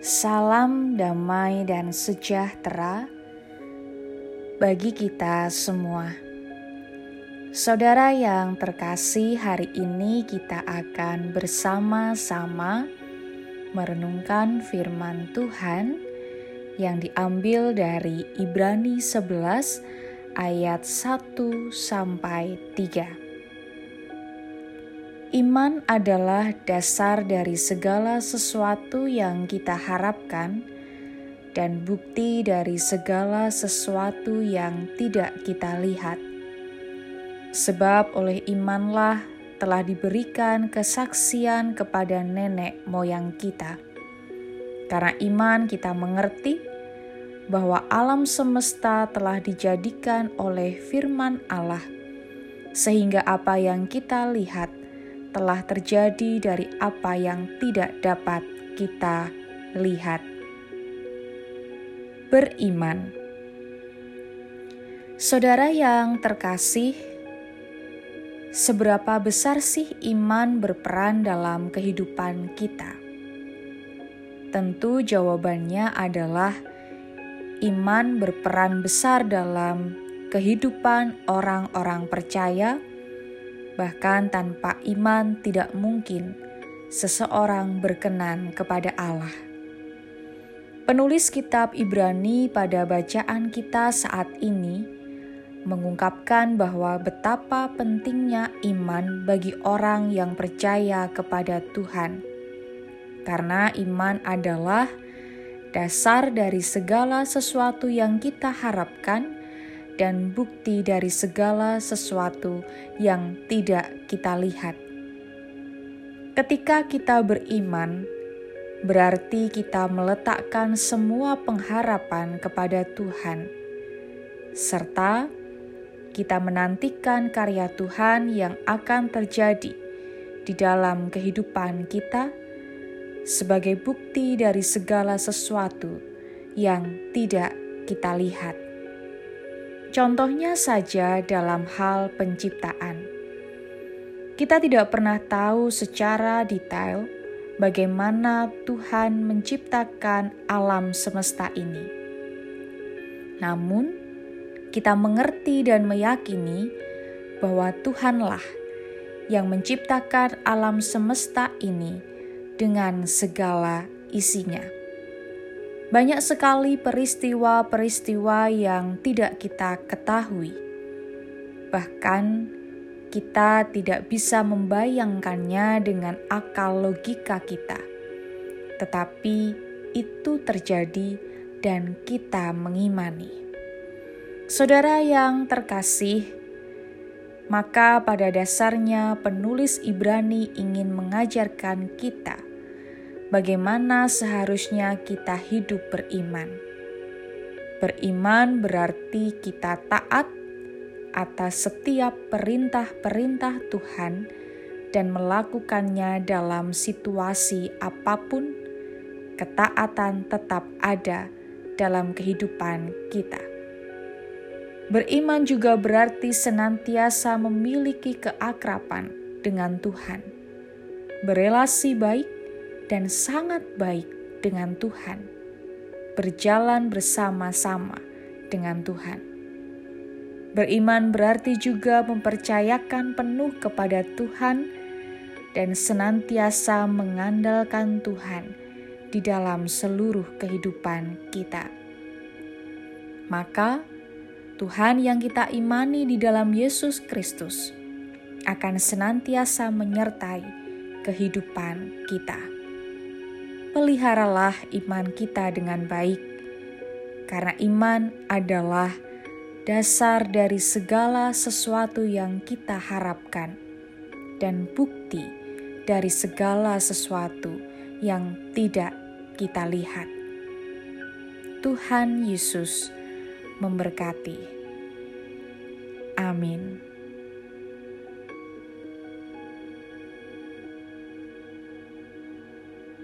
Salam damai dan sejahtera bagi kita semua. Saudara yang terkasih, hari ini kita akan bersama-sama merenungkan firman Tuhan yang diambil dari Ibrani 11 ayat 1 sampai 3. Iman adalah dasar dari segala sesuatu yang kita harapkan dan bukti dari segala sesuatu yang tidak kita lihat. Sebab oleh imanlah telah diberikan kesaksian kepada nenek moyang kita. Karena iman kita mengerti bahwa alam semesta telah dijadikan oleh firman Allah, sehingga apa yang kita lihat telah terjadi dari apa yang tidak dapat kita lihat. Beriman, saudara yang terkasih, seberapa besar sih iman berperan dalam kehidupan kita? Tentu, jawabannya adalah iman berperan besar dalam kehidupan orang-orang percaya Bahkan tanpa iman tidak mungkin seseorang berkenan kepada Allah. Penulis kitab Ibrani pada bacaan kita saat ini mengungkapkan bahwa betapa pentingnya iman bagi orang yang percaya kepada Tuhan. Karena iman adalah dasar dari segala sesuatu yang kita harapkan dan bukti dari segala sesuatu yang tidak kita lihat. Ketika kita beriman, berarti kita meletakkan semua pengharapan kepada Tuhan, serta kita menantikan karya Tuhan yang akan terjadi di dalam kehidupan kita sebagai bukti dari segala sesuatu yang tidak kita lihat. Contohnya saja dalam hal penciptaan. Kita tidak pernah tahu secara detail bagaimana Tuhan menciptakan alam semesta ini. Namun, kita mengerti dan meyakini bahwa Tuhanlah yang menciptakan alam semesta ini dengan segala isinya. Banyak sekali peristiwa-peristiwa yang tidak kita ketahui. Bahkan kita tidak bisa membayangkannya dengan akal logika kita. Tetapi itu terjadi dan kita mengimani. Saudara yang terkasih, maka pada dasarnya penulis Ibrani ingin mengajarkan kita – bagaimana seharusnya kita hidup beriman. Beriman berarti kita taat atas setiap perintah-perintah Tuhan dan melakukannya dalam situasi apa pun. Ketaatan tetap ada dalam kehidupan kita. Beriman juga berarti senantiasa memiliki keakraban dengan Tuhan, berelasi baik dan sangat baik dengan Tuhan, berjalan bersama-sama dengan Tuhan. Beriman berarti juga mempercayakan penuh kepada Tuhan dan senantiasa mengandalkan Tuhan di dalam seluruh kehidupan kita. Maka, Tuhan yang kita imani di dalam Yesus Kristus akan senantiasa menyertai kehidupan kita peliharalah iman kita dengan baik, karena iman adalah dasar dari segala sesuatu yang kita harapkan dan bukti dari segala sesuatu yang tidak kita lihat. Tuhan Yesus memberkati. Amin.